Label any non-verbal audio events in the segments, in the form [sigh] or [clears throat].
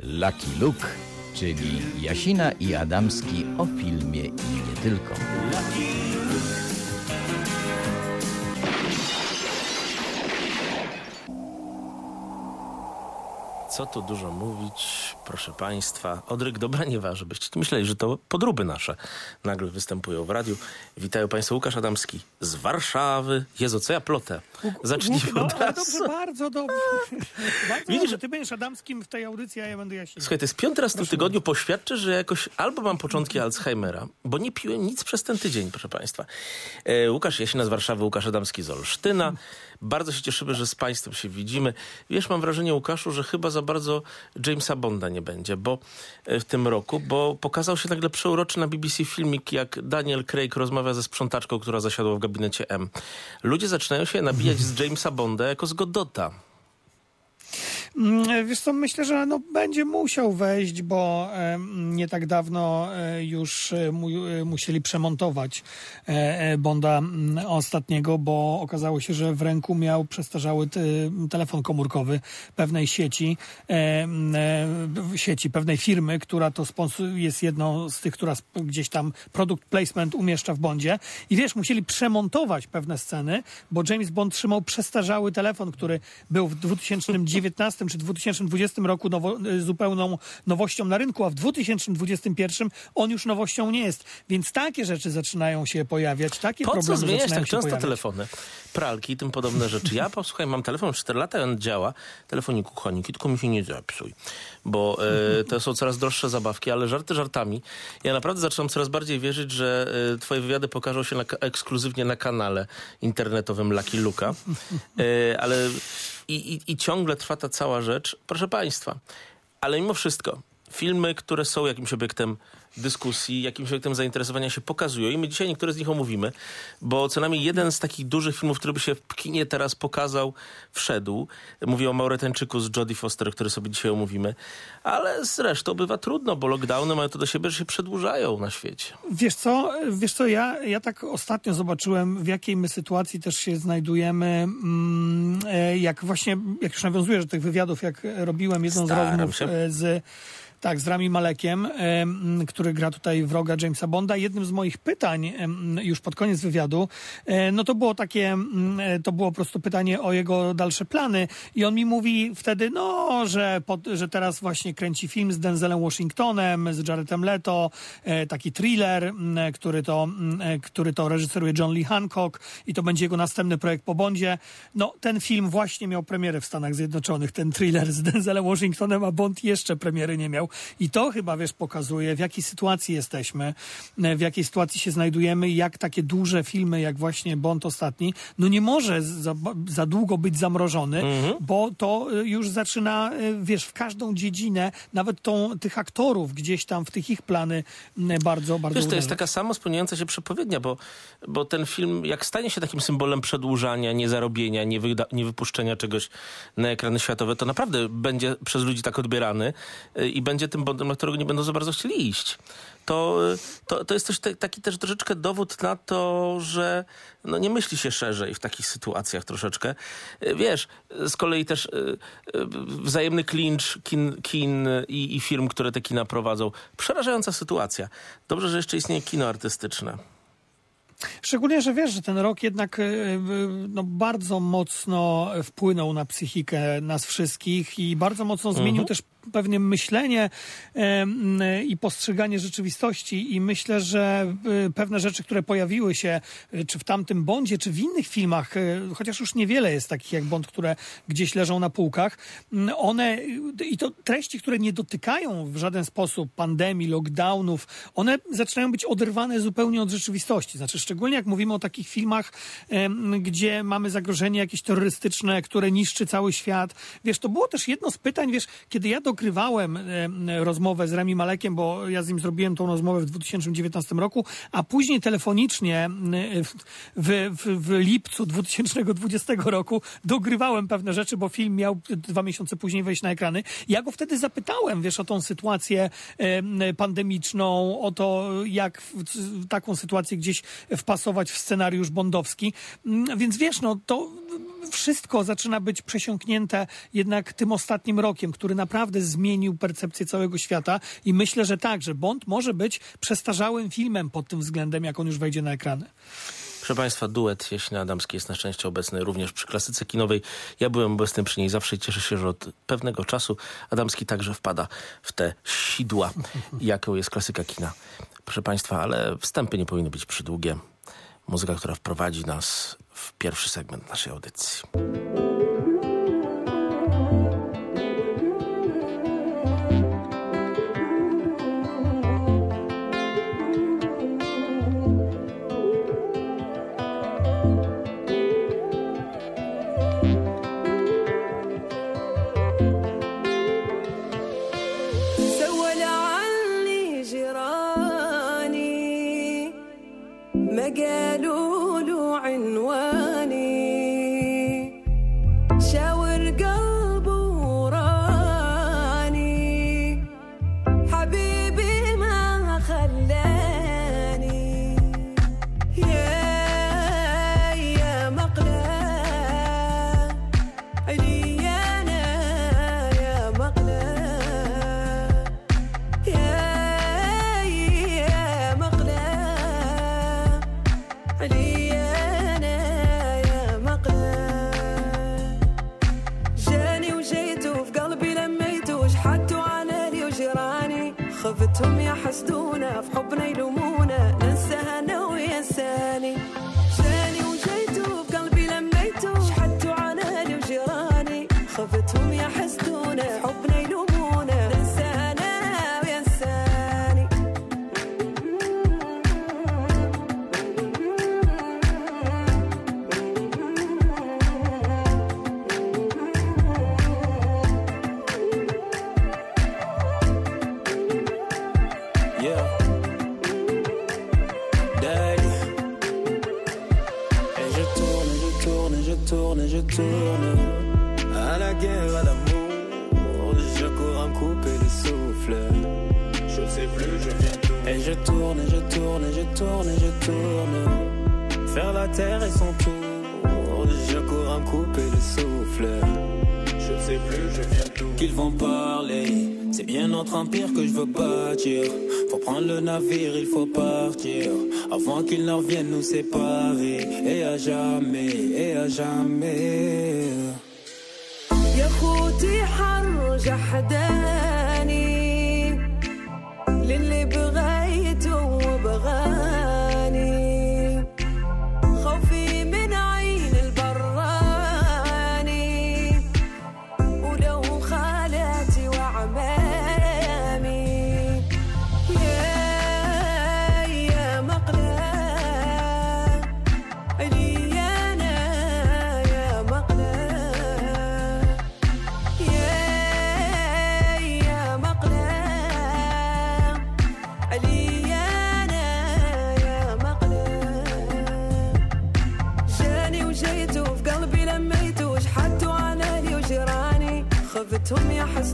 Lucky Luke, czyli Jasina i Adamski o filmie i nie tylko. Co tu dużo mówić, proszę Państwa. Odryk dobra nie waży, byście tu myśleli, że to podróby nasze nagle występują w radiu. Witają Państwo Łukasz Adamski z Warszawy. Jezu, co ja plotę? Zacznijmy no, od razu. dobrze, bardzo dobrze. [laughs] bardzo Widzisz- dobrze. Ty będziesz Adamskim w tej audycji, a ja będę Jasinem. Słuchaj, to jest piąty raz w tym tygodniu poświadczę, że jakoś albo mam początki Alzheimera, bo nie piłem nic przez ten tydzień, proszę Państwa. E, Łukasz Jasina z Warszawy, Łukasz Adamski z Olsztyna. Bardzo się cieszymy, że z Państwem się widzimy. Wiesz, mam wrażenie, Łukaszu, że chyba za bardzo Jamesa Bonda nie będzie, bo e, w tym roku, bo pokazał się nagle przeuroczy na BBC filmik, jak Daniel Craig rozmawia ze sprzątaczką, która zasiadła w gabinecie M. Ludzie zaczynają się nabijać z Jamesa Bonda jako z Godota. Mm, Wiesz co, myślę, że no, będzie musiał wejść, bo em, nie tak dawno e, już e, mu, e, musieli przemontować e, e, Bonda mm, ostatniego, bo okazało się, że w ręku miał przestarzały te, telefon komórkowy pewnej sieci, e, m, e, w sieci pewnej firmy, która to jest jedną z tych, która gdzieś tam produkt placement umieszcza w Bondzie. I wiesz, musieli przemontować pewne sceny, bo James Bond trzymał przestarzały telefon, który był w 2019 [laughs] czy 2020 roku nowo, y, zupełną nowością na rynku, a w 2021 on już nowością nie jest. Więc takie rzeczy zaczynają się pojawiać, takie Po problemy zaczynają tak się często telefony? Pralki i tym podobne rzeczy. Ja, posłuchaj, mam telefon 4 lata i on działa. Telefoniku, kochani, tylko mi się nie zepsuj. Bo e, to są coraz droższe zabawki, ale żarty żartami. Ja naprawdę zaczynam coraz bardziej wierzyć, że e, twoje wywiady pokażą się na, ekskluzywnie na kanale internetowym Lucky Luka. E, ale i, i, i ciągle trwa ta cała rzecz. Proszę państwa, ale mimo wszystko, filmy, które są jakimś obiektem dyskusji, jakimś obiektem zainteresowania się pokazują i my dzisiaj niektóre z nich omówimy, bo co najmniej jeden z takich dużych filmów, który by się w kinie teraz pokazał, wszedł. Mówię o Mauretańczyku z Jodie Foster, który sobie dzisiaj omówimy, ale zresztą bywa trudno, bo lockdowny mają to do siebie, że się przedłużają na świecie. Wiesz co, wiesz co, ja, ja tak ostatnio zobaczyłem, w jakiej my sytuacji też się znajdujemy, mm, e, jak właśnie, jak już nawiązuję do tych wywiadów, jak robiłem jedną Staram z rozmów się. e, z tak, z Rami Malekiem, em, który gra tutaj wroga Jamesa Bonda. Jednym z moich pytań już pod koniec wywiadu, e, no to było takie, e, to było po prostu pytanie o jego dalsze plany i on mi mówi wtedy, no, że, pod, że teraz właśnie kręci film z Denzelem Washingtonem, z Jaredem Leto, e, taki thriller, który to, który to reżyseruje John Lee Hancock i to będzie jego następny projekt po Bondzie. No, ten film właśnie miał premierę w Stanach Zjednoczonych, ten thriller z Denzelem Washingtonem, a Bond jeszcze premiery nie miał. I to chyba, wiesz, pokazuje, w jakiej sytuacji jesteśmy, e, w jakiej sytuacji się znajdujemy i jak takie duże filmy, jak właśnie Bond ostatni, no nie może za, za długo być zamrożony, bo to e, już zaczyna, e, wiesz, w każdą dziedzinę, nawet tą, tych aktorów gdzieś tam w tych ich plany bardzo, bardzo Wiesz, to jest taka samo spełniająca się przepowiednia, bo, bo ten film, jak stanie się takim symbolem przedłużania, niezarobienia, niewyda- niewypuszczenia czegoś na ekrany światowe, to naprawdę będzie przez ludzi tak odbierany i będzie tym bondem, na którego nie będą za bardzo chcieli iść. To, y, to, to jest też te, taki też troszeczkę dowód na to, że no nie myśli się szerzej w takich sytuacjach troszeczkę. Y, Wiesz, y, z kolei też wzajemny klincz kin, kin i, i firm, które te kina prowadzą. Przerażająca sytuacja. Dobrze, że jeszcze istnieje kino artystyczne. Szczególnie, że wiesz, że ten rok jednak no, bardzo mocno wpłynął na psychikę nas wszystkich i bardzo mocno zmienił też pewnie myślenie i postrzeganie rzeczywistości i myślę, że e, pewne rzeczy, które pojawiły się e, czy w tamtym Bondzie, czy w innych filmach, e, chociaż już niewiele jest takich jak Bond, które gdzieś leżą na półkach, m, one i to treści, które nie dotykają w żaden sposób pandemii, lockdownów, one zaczynają być oderwane zupełnie od rzeczywistości. Znaczy, szczególnie jak mówimy o takich filmach, gdzie mamy zagrożenie jakieś terrorystyczne, które niszczy cały świat. Wiesz, to było też jedno z pytań, wiesz, kiedy ja dogrywałem em, rozmowę z Rami Malekiem, bo ja z nim zrobiłem tą rozmowę w 2019 roku, a później telefonicznie m, w, w, w, lipcu 2020 roku dogrywałem pewne rzeczy, bo film miał dwa miesiące później wejść na ekrany. Ja go wtedy zapytałem, wiesz, o tą sytuację em, pandemiczną, o to, jak w, w taką sytuację gdzieś wpasować w scenariusz bondowski. Mm, Więc wiesz, no to wszystko zaczyna być przesiąknięte jednak tym ostatnim rokiem, który naprawdę zmienił percepcję całego świata i myślę, że tak, że Bond może być przestarzałym filmem pod tym względem, jak on już wejdzie na ekrany. Proszę Państwa, duet Jaśnia Adamskiej jest na szczęście obecny również przy klasyce kinowej. Ja byłem obecny przy niej zawsze i cieszę się, że od pewnego czasu Adamski także wpada w te sidła, [laughs] jaką jest klasyka kina. Proszę Państwa, ale wstępy nie powinny być przydługie. Muzyka, która wprowadzi nas w pierwszy segment naszej audycji. séparer. Et à jamais, et à jamais. يا خوتي حرجع حداني told me I had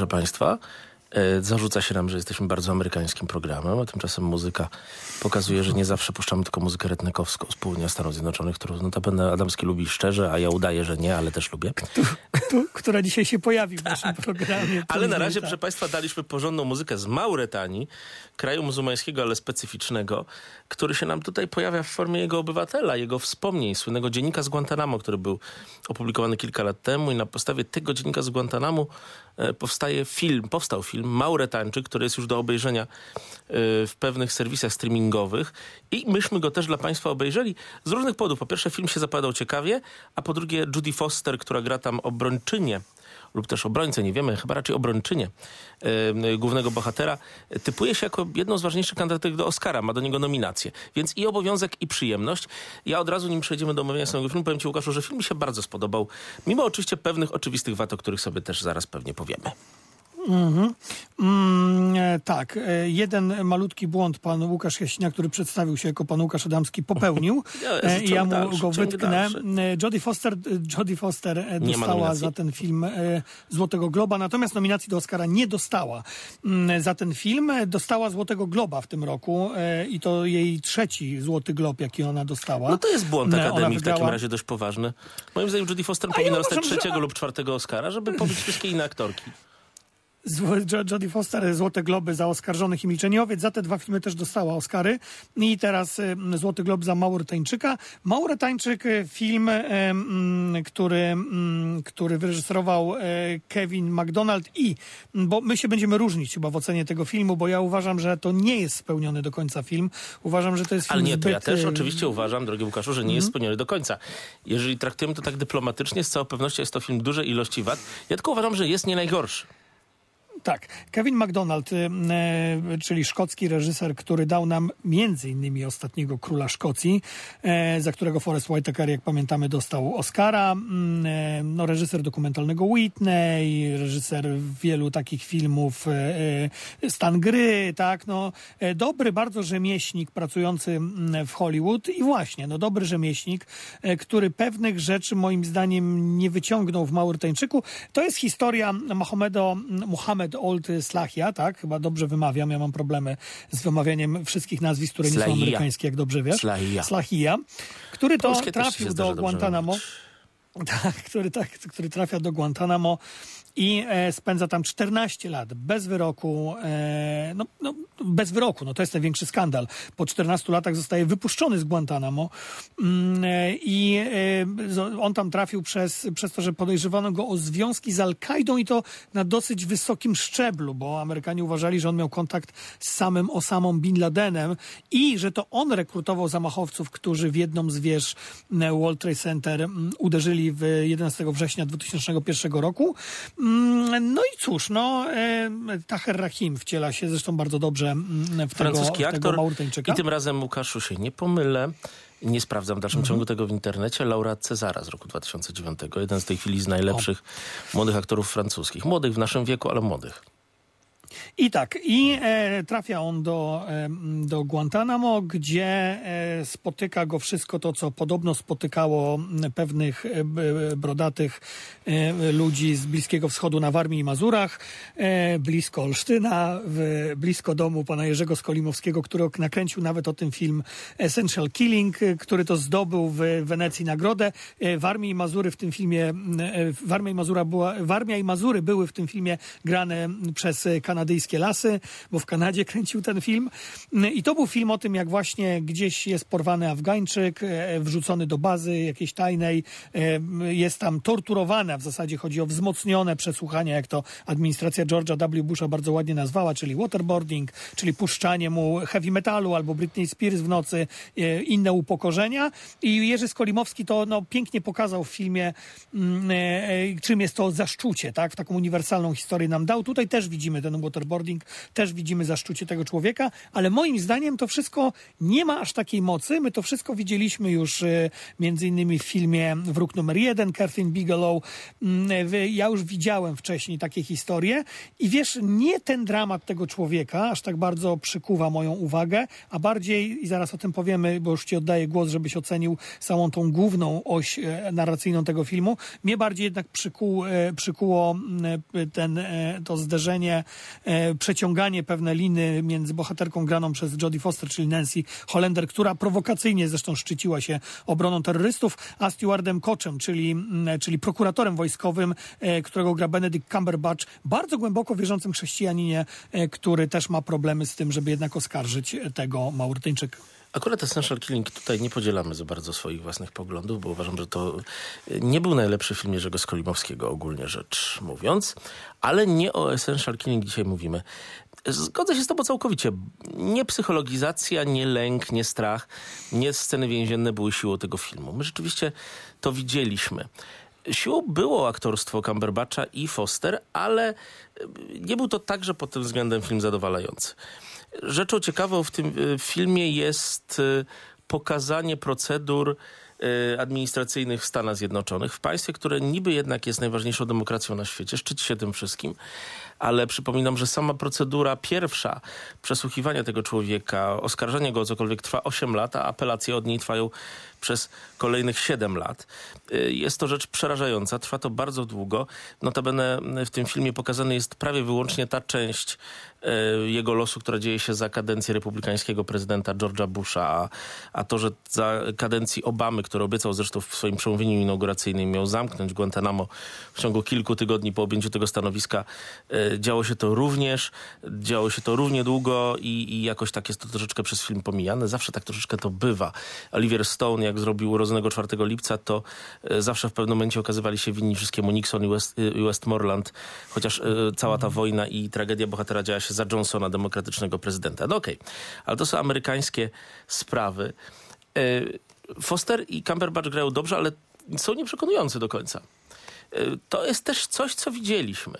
proszę Państwa, e, zarzuca się nam, że jesteśmy bardzo amerykańskim programem, a tymczasem muzyka pokazuje, że nie zawsze puszczamy tylko muzykę retnekowską z południa Stanów Zjednoczonych, którą notabene Adamski lubi szczerze, a ja udaję, że nie, ale też lubię. Tu, która dzisiaj się pojawi w naszym programie. [laughs] Ale na razie, Tak. proszę Państwa, daliśmy porządną muzykę z Mauretanii, kraju muzułmańskiego, ale specyficznego, który się nam tutaj pojawia w formie jego obywatela, jego wspomnień, słynnego dziennika z Guantanamo, który był opublikowany kilka lat temu i na podstawie tego dziennika z Guantanamo powstaje film, powstał film Mauretańczyk, który jest już do obejrzenia e, w pewnych serwisach streamingowych i myśmy go też dla Państwa obejrzeli z różnych powodów. Po pierwsze, film się zapowiadał ciekawie, a po drugie, Judy Foster, która gra tam obrończynię lub też obrońcę, nie wiemy, chyba raczej obrończynię e, głównego bohatera, typuje się jako jedną z ważniejszych kandydatek do Oscara, ma do niego nominację. Więc i obowiązek, i przyjemność. Ja od razu, nim przejdziemy do omawiania samego filmu, powiem Ci, Łukaszu, że film mi się bardzo spodobał, mimo oczywiście pewnych oczywistych wad, o których sobie też zaraz pewnie powiemy. Mm, e, tak, e, jeden malutki błąd pan Łukasz Jasina, który przedstawił się jako pan Łukasz Adamski, popełnił. [laughs] Ja, E, ja mu dalszy, go ciąg wytknę. E, Jodie Foster, Jodie Foster dostała za ten film Złotego Globa, natomiast nominacji do Oscara nie dostała mm, za ten film. Dostała Złotego Globa w tym roku i to jej trzeci Złoty Glob, jaki ona dostała. No to jest błąd Akademii w takim wygrała- razie dość poważny. Moim zdaniem Judy Foster ja powinna uważam, dostać że- trzeciego lub czwartego Oscara, żeby pobić wszystkie inne aktorki. Jodie Foster Złote Globy za Oskarżonych i Milczeniowiec. Za te dwa filmy też dostała Oscary. I teraz y, Złoty Glob za Mauretańczyka. Mauretańczyk, y, film, y, mm, który, mm, który wyreżyserował Kevin McDonald i, bo my się będziemy różnić chyba w ocenie tego filmu, bo ja uważam, że to nie jest spełniony do końca film. Uważam, że to jest film Ale nie, to zbyt, ja też oczywiście uważam, drogi Łukaszu, że nie jest spełniony do końca. Jeżeli traktujemy to tak dyplomatycznie, z całą pewnością jest to film dużej ilości wad. Ja tylko uważam, że jest nie najgorszy. Tak. Kevin MacDonald, y, e, czyli szkocki reżyser, który dał nam między innymi ostatniego Króla Szkocji, e, za którego Forest Whitaker, jak pamiętamy, dostał Oscara. Mm, e, no, reżyser dokumentalnego Whitney, reżyser wielu takich filmów, e, Stan Gry, tak, no, dobry bardzo rzemieślnik pracujący mm, w Hollywood i właśnie, no, dobry rzemieślnik, który pewnych rzeczy moim zdaniem nie wyciągnął w Maurytańczyku. To jest historia Mohamedo, Old Slahia, tak? Chyba dobrze wymawiam, ja mam problemy z wymawianiem wszystkich nazwisk, które nie są Slahia. amerykańskie, jak dobrze wiesz. Slahia. Slahia, który to Polskie trafił do Guantanamo. [laughs] Tak, który, tak, który trafia do Guantanamo i e, spędza tam 14 lat bez wyroku. E, no, no, bez wyroku, no to jest największy skandal. Po 14 latach zostaje wypuszczony z Guantanamo mm, e, i on tam trafił przez, przez to, że podejrzewano go o związki z Al-Kaidą i to na dosyć wysokim szczeblu, bo Amerykanie uważali, że on miał kontakt z samym Osamą Bin Ladenem i że to on rekrutował zamachowców, którzy w jedną z wież e, World Trade Center mm, uderzyli w 11 września 2001 roku. Mm, No i cóż, no, e, Taher Rahim wciela się zresztą bardzo dobrze mm, w tego, Francuski tego aktor. Maurytańczyka. I tym razem, Łukaszu, się nie pomylę. Nie sprawdzam w Mhm. dalszym ciągu tego w internecie. Laureat Cezara z roku 2009. Jeden z tej chwili z najlepszych młodych aktorów francuskich. Młodych w naszym wieku, ale młodych. I tak, i e, trafia on do, e, do Guantanamo, gdzie e, spotyka go wszystko to, co podobno spotykało pewnych e, brodatych e, ludzi z Bliskiego Wschodu na Warmii i Mazurach, e, blisko Olsztyna, w, blisko domu pana Jerzego Skolimowskiego, który nakręcił nawet o tym film Essential Killing, który to zdobył w Wenecji nagrodę. Warmii i Mazury w tym filmie, m, e, Warmia i, Mazura była, i Mazury były w tym filmie grane przez e, kanadyjskie lasy, bo w Kanadzie kręcił ten film. I to był film o tym, jak właśnie gdzieś jest porwany Afgańczyk, e, wrzucony do bazy jakiejś tajnej, e, jest tam torturowany, a w zasadzie chodzi o wzmocnione przesłuchania, jak to administracja George'a W. Busha bardzo ładnie nazwała, czyli waterboarding, czyli puszczanie mu heavy metalu albo Britney Spears w nocy, e, inne upokorzenia. I Jerzy Skolimowski to no, pięknie pokazał w filmie, mm, czym jest to zaszczucie, tak? W taką uniwersalną historię nam dał. Tutaj też widzimy ten waterboarding, też widzimy zaszczucie tego człowieka, ale moim zdaniem to wszystko nie ma aż takiej mocy. My to wszystko widzieliśmy już e, między innymi w filmie Wróg numer jeden, Catherine Bigelow. Mm, Ja już widziałem wcześniej takie historie i wiesz, nie ten dramat tego człowieka aż tak bardzo przykuwa moją uwagę, a bardziej, i zaraz o tym powiemy, bo już ci oddaję głos, żebyś ocenił samą tą główną oś e, narracyjną tego filmu. Mnie bardziej jednak przykuł, e, przykuło mm, e, ten, to zderzenie, przeciąganie pewne liny między bohaterką graną przez Jodie Foster, czyli Nancy Hollander, która prowokacyjnie zresztą szczyciła się obroną terrorystów, a Stewardem Koczem, czyli, mm, czyli prokuratorem wojskowym, e, którego gra Benedict Cumberbatch, bardzo głęboko wierzącym chrześcijaninie, e, który też ma problemy z tym, żeby jednak oskarżyć e, tego Maurytańczyka. Akurat Essential Killing tutaj nie podzielamy za bardzo swoich własnych poglądów, bo uważam, że to nie był najlepszy film Jerzego Skolimowskiego, ogólnie rzecz mówiąc, ale nie o Essential Killing dzisiaj mówimy. Zgodzę się z tobą całkowicie. Nie psychologizacja, nie lęk, nie strach, nie sceny więzienne były siłą tego filmu. My rzeczywiście to widzieliśmy. Siłą było aktorstwo Cumberbatcha i Foster, ale nie był to także pod tym względem film zadowalający. Rzeczą ciekawą w tym y, filmie jest y, pokazanie procedur y, administracyjnych w Stanach Zjednoczonych, w państwie, które niby jednak jest najważniejszą demokracją na świecie, szczyci się tym wszystkim, ale przypominam, że sama procedura pierwsza przesłuchiwania tego człowieka, oskarżenia go o cokolwiek trwa 8 lat, a apelacje od niej trwają przez kolejnych 7 lat. Jest to rzecz przerażająca, trwa to bardzo długo. Notabene w tym filmie pokazany jest prawie wyłącznie ta część jego losu, która dzieje się za kadencji republikańskiego prezydenta George'a Busha, a, a to, że za kadencji Obamy, który obiecał zresztą w swoim przemówieniu inauguracyjnym, miał zamknąć Guantanamo w ciągu kilku tygodni po objęciu tego stanowiska, y, działo się to również, działo się to równie długo i, i jakoś tak jest to troszeczkę przez film pomijane. Zawsze tak troszeczkę to bywa. Oliver Stone, jak zrobił urodzonego 4 lipca, to y, zawsze w pewnym momencie okazywali się winni wszystkiemu Nixon i, West, i Westmoreland, chociaż cała ta wojna i tragedia bohatera działa się za Johnsona, demokratycznego prezydenta. No okej, ale to są amerykańskie sprawy. Y, Foster i Cumberbatch grają dobrze, ale są nieprzekonujący do końca. To jest też coś, co widzieliśmy.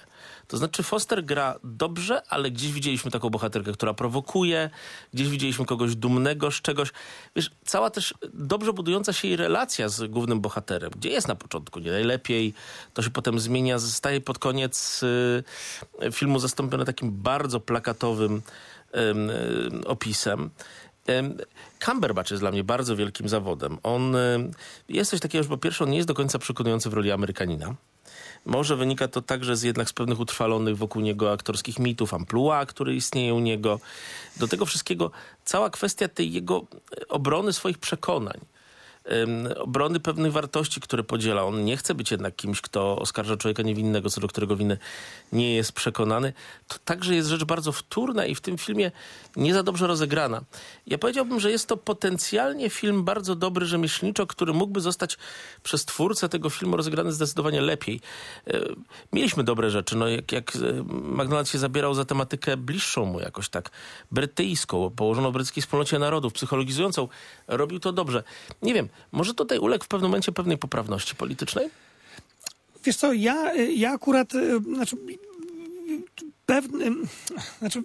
To znaczy Foster gra dobrze, ale gdzieś widzieliśmy taką bohaterkę, która prowokuje, gdzieś widzieliśmy kogoś dumnego z czegoś. Wiesz, cała też dobrze budująca się jej relacja z głównym bohaterem, gdzie jest na początku nie najlepiej, to się potem zmienia, zostaje pod koniec y, filmu zastąpione takim bardzo plakatowym ym, y, opisem. Cumberbatch jest dla mnie bardzo wielkim zawodem. On jest coś takiego, że po pierwsze on nie jest do końca przekonujący w roli Amerykanina. Może wynika to także z jednak z pewnych utrwalonych wokół niego aktorskich mitów, amplua, które istnieją u niego. Do tego wszystkiego cała kwestia tej jego obrony swoich przekonań. Obrony pewnych wartości, które podziela. On nie chce być jednak kimś, kto oskarża człowieka niewinnego, co do którego winy nie jest przekonany. To także jest rzecz bardzo wtórna i w tym filmie nie za dobrze rozegrana. Ja powiedziałbym, że jest to potencjalnie film bardzo dobry rzemieślniczo, który mógłby zostać przez twórcę tego filmu rozegrany zdecydowanie lepiej. E, Mieliśmy dobre rzeczy, no jak, jak e, McDonald się zabierał za tematykę bliższą mu jakoś tak, brytyjską, położoną w brytyjskiej wspólnocie narodów, psychologizującą. Robił to dobrze. Nie wiem, może tutaj uległ w pewnym momencie pewnej poprawności politycznej? Wiesz co, ja, ja akurat, y, znaczy, pewny, znaczy,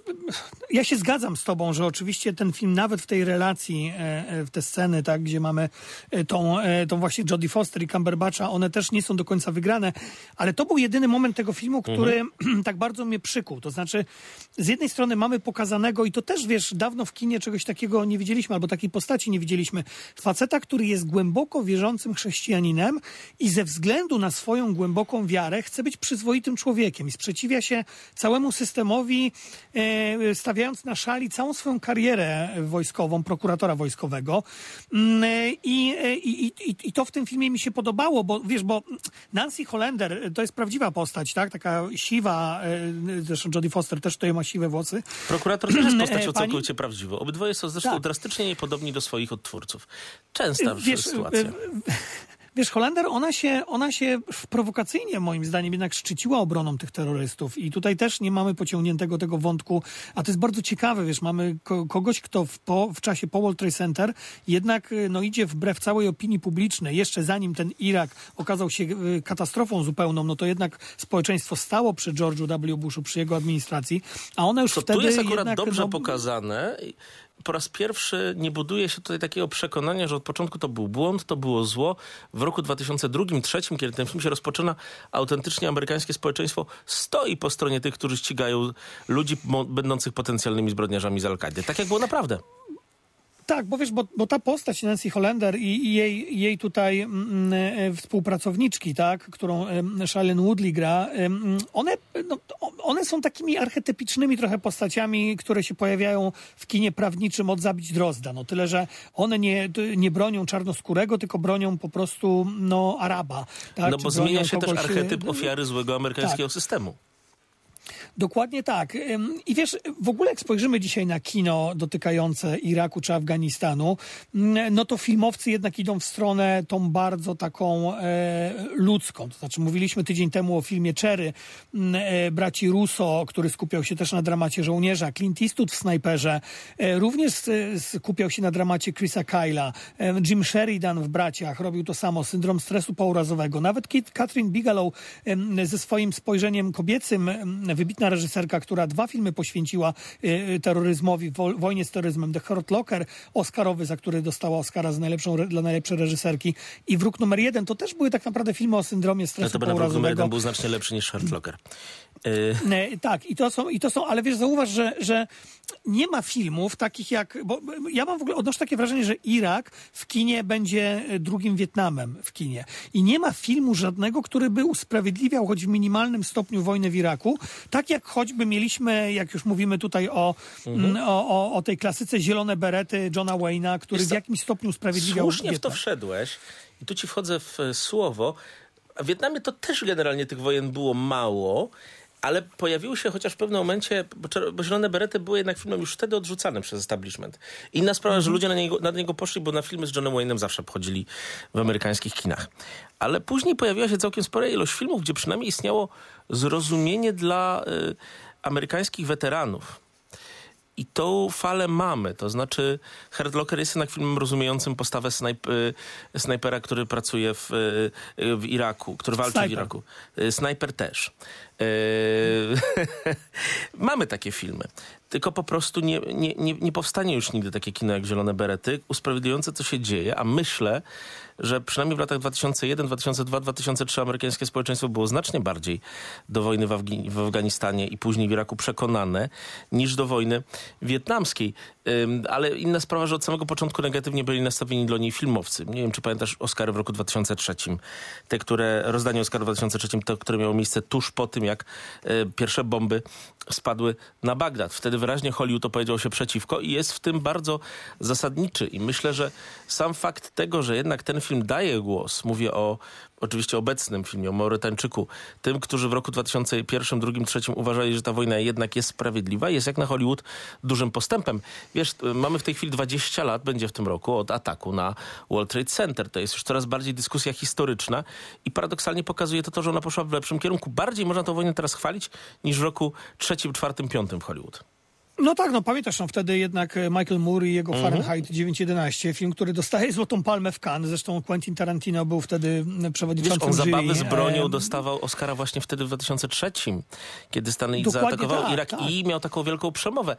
ja się zgadzam z tobą, że oczywiście ten film nawet w tej relacji, e, e, w te sceny, tak, gdzie mamy e, tą, tą właśnie Jodie Foster i Cumberbatcha, one też nie są do końca wygrane, ale to był jedyny moment tego filmu, który [clears throat] tak bardzo mnie przykuł. To znaczy, z jednej strony mamy pokazanego i to też, wiesz, dawno w kinie czegoś takiego nie widzieliśmy, albo takiej postaci nie widzieliśmy. Faceta, który jest głęboko wierzącym chrześcijaninem i ze względu na swoją głęboką wiarę chce być przyzwoitym człowiekiem i sprzeciwia się całemu systemowi, e, stawiając na szali całą swoją karierę wojskową, prokuratora wojskowego. Mm, e, I, e, i, i, I to w tym filmie mi się podobało, bo wiesz, bo Nancy Hollander to jest prawdziwa postać, tak? Taka siwa, zresztą Jodie Foster też tutaj ma siwe włosy. Prokurator też jest postacią pani- całkowicie prawdziwą. Obydwoje są zresztą Tak. drastycznie niepodobni do swoich odtwórców. Częsta Wiesz, sytuacja. Wiesz, Holender, ona się, ona się prowokacyjnie moim zdaniem jednak szczyciła obroną tych terrorystów i tutaj też nie mamy pociągniętego tego wątku, a to jest bardzo ciekawe, wiesz, mamy ko kogoś, kto w, po, w czasie po World Trade Center jednak y, no, idzie wbrew całej opinii publicznej, jeszcze zanim ten Irak okazał się y, katastrofą zupełną, no to jednak społeczeństwo stało przy George'u W. Bushu, przy jego administracji, a ona już To wtedy tu jest akurat jednak, dobrze no, pokazane. Po raz pierwszy nie buduje się tutaj takiego przekonania, że od początku to był błąd, to było zło. W roku 2002-2003, kiedy ten film się rozpoczyna, autentycznie amerykańskie społeczeństwo stoi po stronie tych, którzy ścigają ludzi będących potencjalnymi zbrodniarzami z Al-Kaidy. Tak jak było naprawdę. Tak, bo wiesz, bo, bo ta postać Nancy Hollander i, i jej, jej tutaj mm, e, współpracowniczki, tak, którą e, Shailene Woodley gra, e, one, no, one są takimi archetypicznymi trochę postaciami, które się pojawiają w kinie prawniczym od Zabić Drozda. No tyle, że one nie, nie bronią czarnoskórego, tylko bronią po prostu no, Araba. Tak? No Czy bo zmienia się też kogoś, e, archetyp ofiary złego amerykańskiego tak. systemu. Dokładnie tak. I wiesz, w ogóle jak spojrzymy dzisiaj na kino dotykające Iraku czy Afganistanu, mm, no to filmowcy jednak idą w stronę tą bardzo taką e, ludzką. To znaczy mówiliśmy tydzień temu o filmie Cherry mm, e, braci Russo, który skupiał się też na dramacie żołnierza. Clint Eastwood w Snajperze e, również skupiał się na dramacie Chrisa Kyla. Jim Sheridan w Braciach robił to samo. Syndrom stresu pourazowego. Nawet Kit, Catherine Bigelow ze swoim spojrzeniem kobiecym, em, wybitna reżyserka, która dwa filmy poświęciła e, terroryzmowi, wo, wojnie z terroryzmem. The Hurt Locker, Oscarowy, za który dostała Oscara za najlepszą, dla najlepszej reżyserki i Wróg numer jeden. To też były tak naprawdę filmy o syndromie No stresu to by na numer jeden był znacznie lepszy niż Shirtlocker. Y, E, tak, i to, są, i to są, ale wiesz, zauważ, że, że nie ma filmów takich jak, bo bo ja mam w ogóle, odnoszę takie wrażenie, że Irak w kinie będzie e, drugim Wietnamem w kinie. I nie ma filmu żadnego, który by usprawiedliwiał choć w minimalnym stopniu wojnę w Iraku, tak jak choćby mieliśmy, jak już mówimy tutaj o, Mhm. mm, o, o, o tej klasyce Zielone Berety Johna Wayne'a, który Wiesz w jakimś stopniu usprawiedliwiał Słusznie w to wszedłeś i tu ci wchodzę w e, słowo. A w Wietnamie to też generalnie tych wojen było mało, ale pojawiły się chociaż w pewnym momencie, bo, Zielone Berety były jednak filmem już wtedy odrzucanym przez establishment. Inna sprawa, że ludzie na niego, na niego poszli, bo na filmy z Johnem Wayne'em zawsze pochodzili w amerykańskich kinach. Ale później pojawiła się całkiem spora ilość filmów, gdzie przynajmniej istniało zrozumienie dla y, amerykańskich weteranów. I tą falę mamy, to znaczy Hurt Locker jest jednak filmem rozumiejącym postawę snajp, y, snajpera, który pracuje w, y, w Iraku, który walczy w Snajper. Iraku. Y, Snajper też. [laughs] Mamy takie filmy. Tylko po prostu nie, nie, nie, nie powstanie już nigdy takie kino jak Zielone Berety, usprawiedliwiające co się dzieje, a myślę, że przynajmniej w latach 2001, 2002, 2003 amerykańskie społeczeństwo było znacznie bardziej do wojny w, Afgi- w Afganistanie i później w Iraku przekonane niż do wojny wietnamskiej. Ale inna sprawa, że od samego początku negatywnie byli nastawieni do niej filmowcy. Nie wiem, czy pamiętasz Oscary w roku 2003. Te, które, rozdanie Oscarów w 2003, to, które miało miejsce tuż po tym, jak y, pierwsze bomby spadły na Bagdad. Wtedy wyraźnie Hollywood opowiedział się przeciwko i jest w tym bardzo zasadniczy. I myślę, że sam fakt tego, że jednak ten film daje głos, mówię o oczywiście obecnym filmie, o Maurytańczyku, tym, którzy w roku 2001, 2002, 2003 uważali, że ta wojna jednak jest sprawiedliwa, jest jak na Hollywood dużym postępem. Wiesz, y, mamy w tej chwili 20 lat, będzie w tym roku, od ataku na World Trade Center. To jest już coraz bardziej dyskusja historyczna i paradoksalnie pokazuje to to, że ona poszła w lepszym kierunku. Bardziej można tę wojnę teraz chwalić niż w roku trzecim, czwartym, piątym w Hollywood. No tak, no pamiętasz, no wtedy jednak e, Michael Moore i jego Mhm. Fahrenheit 911, film, który dostaje Złotą Palmę w Cannes. Zresztą Quentin Tarantino był wtedy m, Wiesz, przewodniczącym on zabawy z bronią Em, dostawał Oscara właśnie wtedy w 2003, kiedy Stany Dokładnie zaatakowały tak, Irak tak. i miał taką wielką przemowę,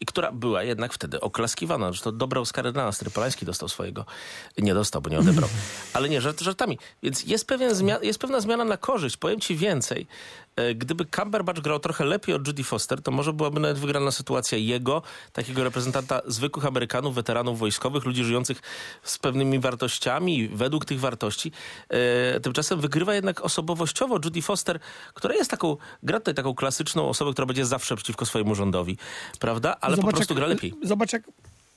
i która była jednak wtedy oklaskiwana. Że to dobre Oscary dla nas. Trypolański dostał swojego. Nie dostał, bo nie odebrał. [laughs] Ale nie, żart, żartami. Więc jest, pewien jest pewna zmiana na korzyść. Powiem ci więcej. E, Gdyby Cumberbatch grał trochę lepiej od Judy Foster, to może byłaby nawet wygrana sytuacja jego, takiego reprezentanta zwykłych Amerykanów, weteranów wojskowych, ludzi żyjących z pewnymi wartościami, według tych wartości. E, tymczasem wygrywa jednak osobowościowo Judy Foster, która jest taką, gra tutaj taką klasyczną osobę, która będzie zawsze przeciwko swojemu rządowi, prawda? Ale po prostu jak, gra lepiej. Zobacz jak,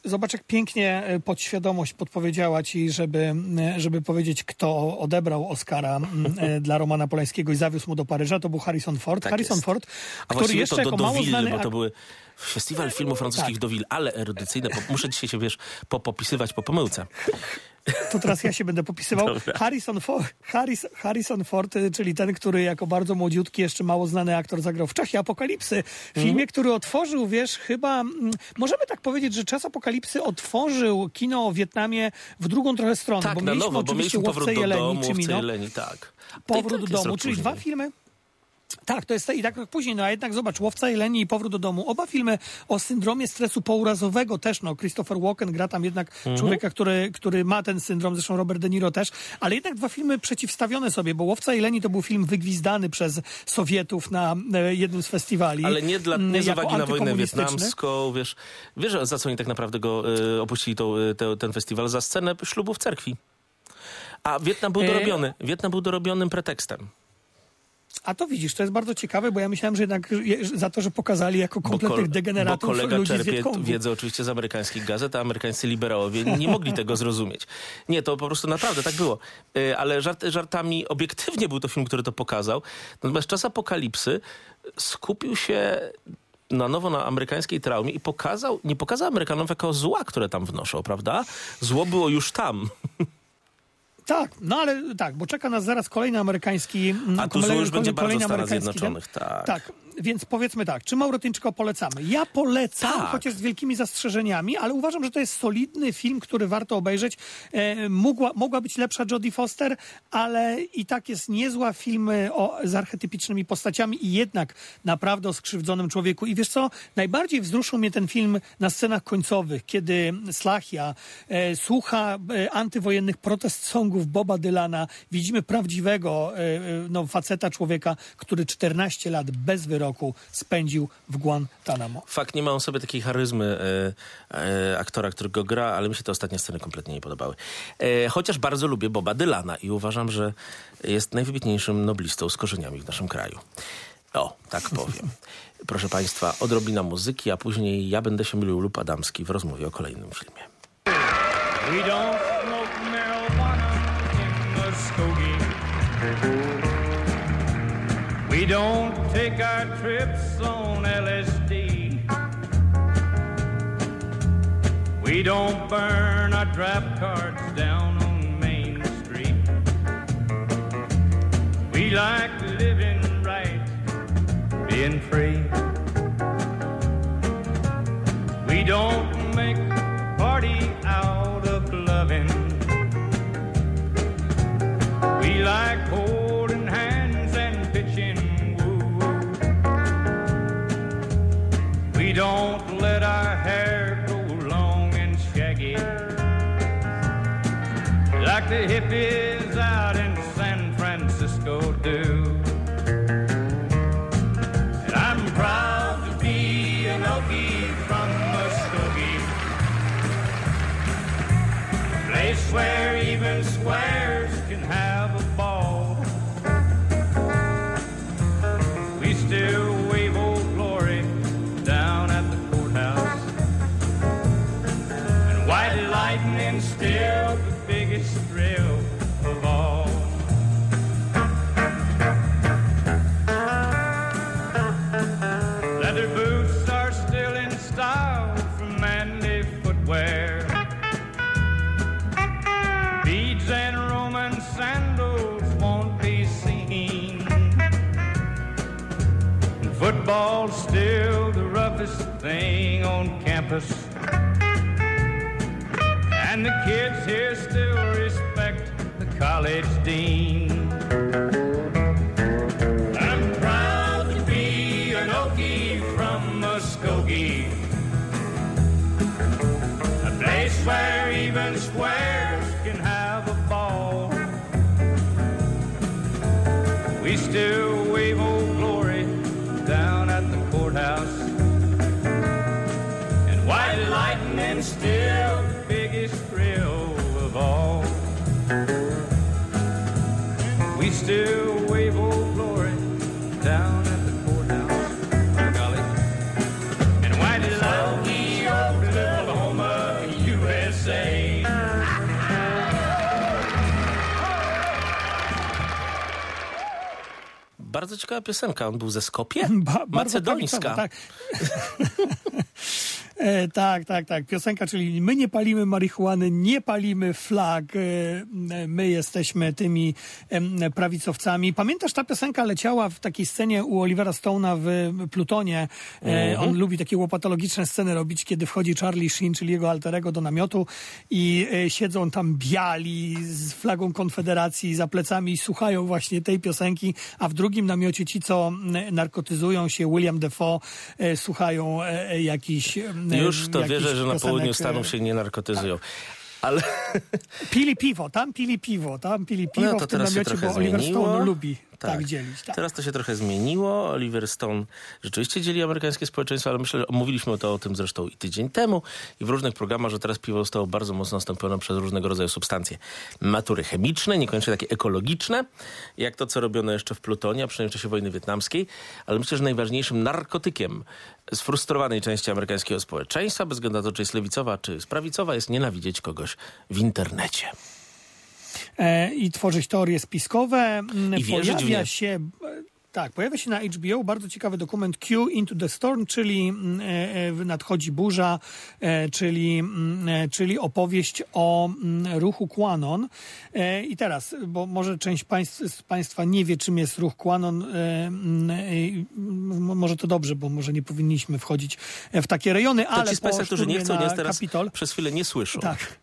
zobacz, jak pięknie e, podświadomość podpowiedziała ci, żeby, e, żeby powiedzieć, kto odebrał Oscara e, [laughs] dla Romana Polańskiego i zawiózł mu do Paryża. To był Harrison Ford. Tak Harrison jest. Ford, A który jeszcze to do jako mało znany... bo to były festiwal filmów francuskich Tak. Deauville, ale erudycyjne. Muszę dzisiaj się, wiesz, popopisywać po pomyłce. [laughs] To teraz ja się będę popisywał. Harrison, Fo- Harris, Harrison Ford, czyli ten, który jako bardzo młodziutki, jeszcze mało znany aktor zagrał w Czasie Apokalipsy. Filmie, Mhm. który otworzył, wiesz, chyba... mm, Możemy tak powiedzieć, że Czas Apokalipsy otworzył kino o Wietnamie w drugą trochę stronę. Tak, bo na mieliśmy nowo, bo oczywiście mieliśmy Łowcę powrót do Jeleni, domu, czy Mino. Jeleni, tak. Powrót tak do domu, czyli dwa filmy. Tak, to jest i tak później, no a jednak zobacz, Łowca Jeleni i Powrót do domu. Oba filmy o syndromie stresu pourazowego też, no Christopher Walken gra tam jednak Mhm. człowieka, który, który ma ten syndrom, zresztą Robert De Niro też, ale jednak dwa filmy przeciwstawione sobie, bo Łowca Jeleni to był film wygwizdany przez Sowietów na e, jednym z festiwali. Ale nie, dla, nie z uwagi na wojnę wietnamską, wiesz, wiesz za co oni tak naprawdę go y, opuścili tą, y, te, ten festiwal? Za scenę ślubu w cerkwi. A Wietnam był E, dorobiony. Wietnam był dorobionym pretekstem. A to widzisz, to jest bardzo ciekawe, bo ja myślałem, że jednak je- za to, że pokazali jako kompletnych degeneratów bo kolega ludzi z czerpie Wietkongu. wiedzę oczywiście z amerykańskich gazet, a amerykańscy liberałowie nie mogli [laughs] tego zrozumieć. Nie, to po prostu naprawdę tak było. Y, Ale żart, żartami obiektywnie był to film, który to pokazał. Natomiast czas apokalipsy skupił się na nowo na amerykańskiej traumie i pokazał, nie pokazał Amerykanom jako zła, które tam wnoszą, prawda? Zło było już tam. [laughs] Tak, no ale tak, bo czeka nas zaraz kolejny amerykański. A tu kolejny- już będzie bardzo kolejny Stanów amerykański Zjednoczonych, tak. Tak, więc powiedzmy tak, czy Maurotyńczyka polecamy? Ja polecam, Tak. chociaż z wielkimi zastrzeżeniami, ale uważam, że to jest solidny film, który warto obejrzeć. E, mogła, mogła być lepsza Jodie Foster, ale i tak jest niezła film e, o, z archetypicznymi postaciami i jednak naprawdę o skrzywdzonym człowieku. I wiesz co, najbardziej wzruszył mnie ten film na scenach końcowych, kiedy Slachia e, słucha e, antywojennych protest songów Boba Dylana. Widzimy prawdziwego e, e, no, faceta, człowieka, który 14 lat bez wyroku spędził w Guantanamo. Fakt, nie ma on sobie takiej charyzmy e, e, aktora, który go gra, ale mi się te ostatnie sceny kompletnie nie podobały. E, chociaż bardzo lubię Boba Dylana i uważam, że jest najwybitniejszym noblistą z korzeniami w naszym kraju. O, tak powiem. [laughs] Proszę Państwa, odrobina muzyki, a później ja będę się mylił lub Adamski w rozmowie o kolejnym filmie. We don't take our trips on LSD. We don't burn our draft cards down on Main Street. We like living right, being free. We don't make a party out of loving. We like We don't let our hair grow long and shaggy. Like the hippies out in San Francisco do. And I'm proud to be an Okie from Muskogee. Place where even squares campus. And the kids here still respect the college dean. Bardzo ciekawa piosenka. On był ze Skopie? Ba- Macedońska. Tak. E, tak, tak, tak. Piosenka, czyli my nie palimy marihuany, nie palimy flag, e, my jesteśmy tymi em, prawicowcami. Pamiętasz, ta piosenka leciała w takiej scenie u Olivera Stone'a w Plutonie. E, on lubi takie łopatologiczne sceny robić, kiedy wchodzi Charlie Sheen, czyli jego alterego do namiotu i e, siedzą tam biali z flagą Konfederacji za plecami i słuchają właśnie tej piosenki, a w drugim namiocie ci, co narkotyzują się, William Defoe, e, słuchają e, e, jakichś... Już w to wierzę, że na południu e, Stanów się nie narkotyzują. Ale Pili piwo, tam pili piwo, tam pili piwo No to w tym teraz się namiocie, trochę bo Oliver zmieniło. Stone lubi tak, dzielić. Tak. Teraz to się trochę zmieniło. Oliver Stone rzeczywiście dzieli amerykańskie społeczeństwo, ale myślę, że omówiliśmy to o tym zresztą i tydzień temu i w różnych programach, że teraz piwo zostało bardzo mocno zastąpione przez różnego rodzaju substancje. Matury chemiczne, niekoniecznie takie ekologiczne, jak to, co robiono jeszcze w Plutonie, a przynajmniej w czasie wojny wietnamskiej, ale myślę, że najważniejszym narkotykiem sfrustrowanej części amerykańskiego społeczeństwa, bez względu na to, czy jest lewicowa, czy jest prawicowa, jest nienawidzieć kogoś w internecie. E, i tworzyć teorie spiskowe. Mm, I pojawia się. e, Tak, pojawia się na HBO bardzo ciekawy dokument Q Into the Storm, czyli mm, e, nadchodzi burza, czyli, mm, czyli opowieść o ruchu Quanon. I teraz, bo może część państw, z Państwa nie wie, czym jest ruch Quanon, może to dobrze, bo może nie powinniśmy wchodzić w takie rejony, To ale ci z Państwa, którzy nie chcą, nie teraz Kapitol, przez chwilę nie słyszą. Tak.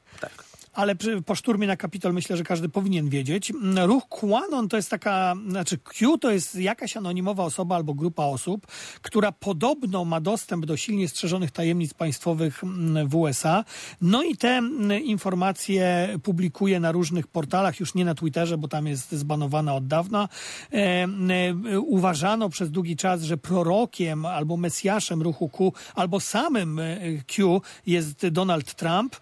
Ale przy, po szturmie na Kapitol myślę, że każdy powinien wiedzieć. Mm, Ruch Quanon to jest taka, znaczy Q to jest jakaś anonimowa osoba albo grupa osób, która podobno ma dostęp do silnie strzeżonych tajemnic państwowych mm, w USA. No i te mm, informacje publikuje na różnych portalach, już nie na Twitterze, bo tam jest zbanowana od dawna. E, e, uważano przez długi czas, że prorokiem albo mesjaszem ruchu Q, albo samym e, Q jest Donald Trump.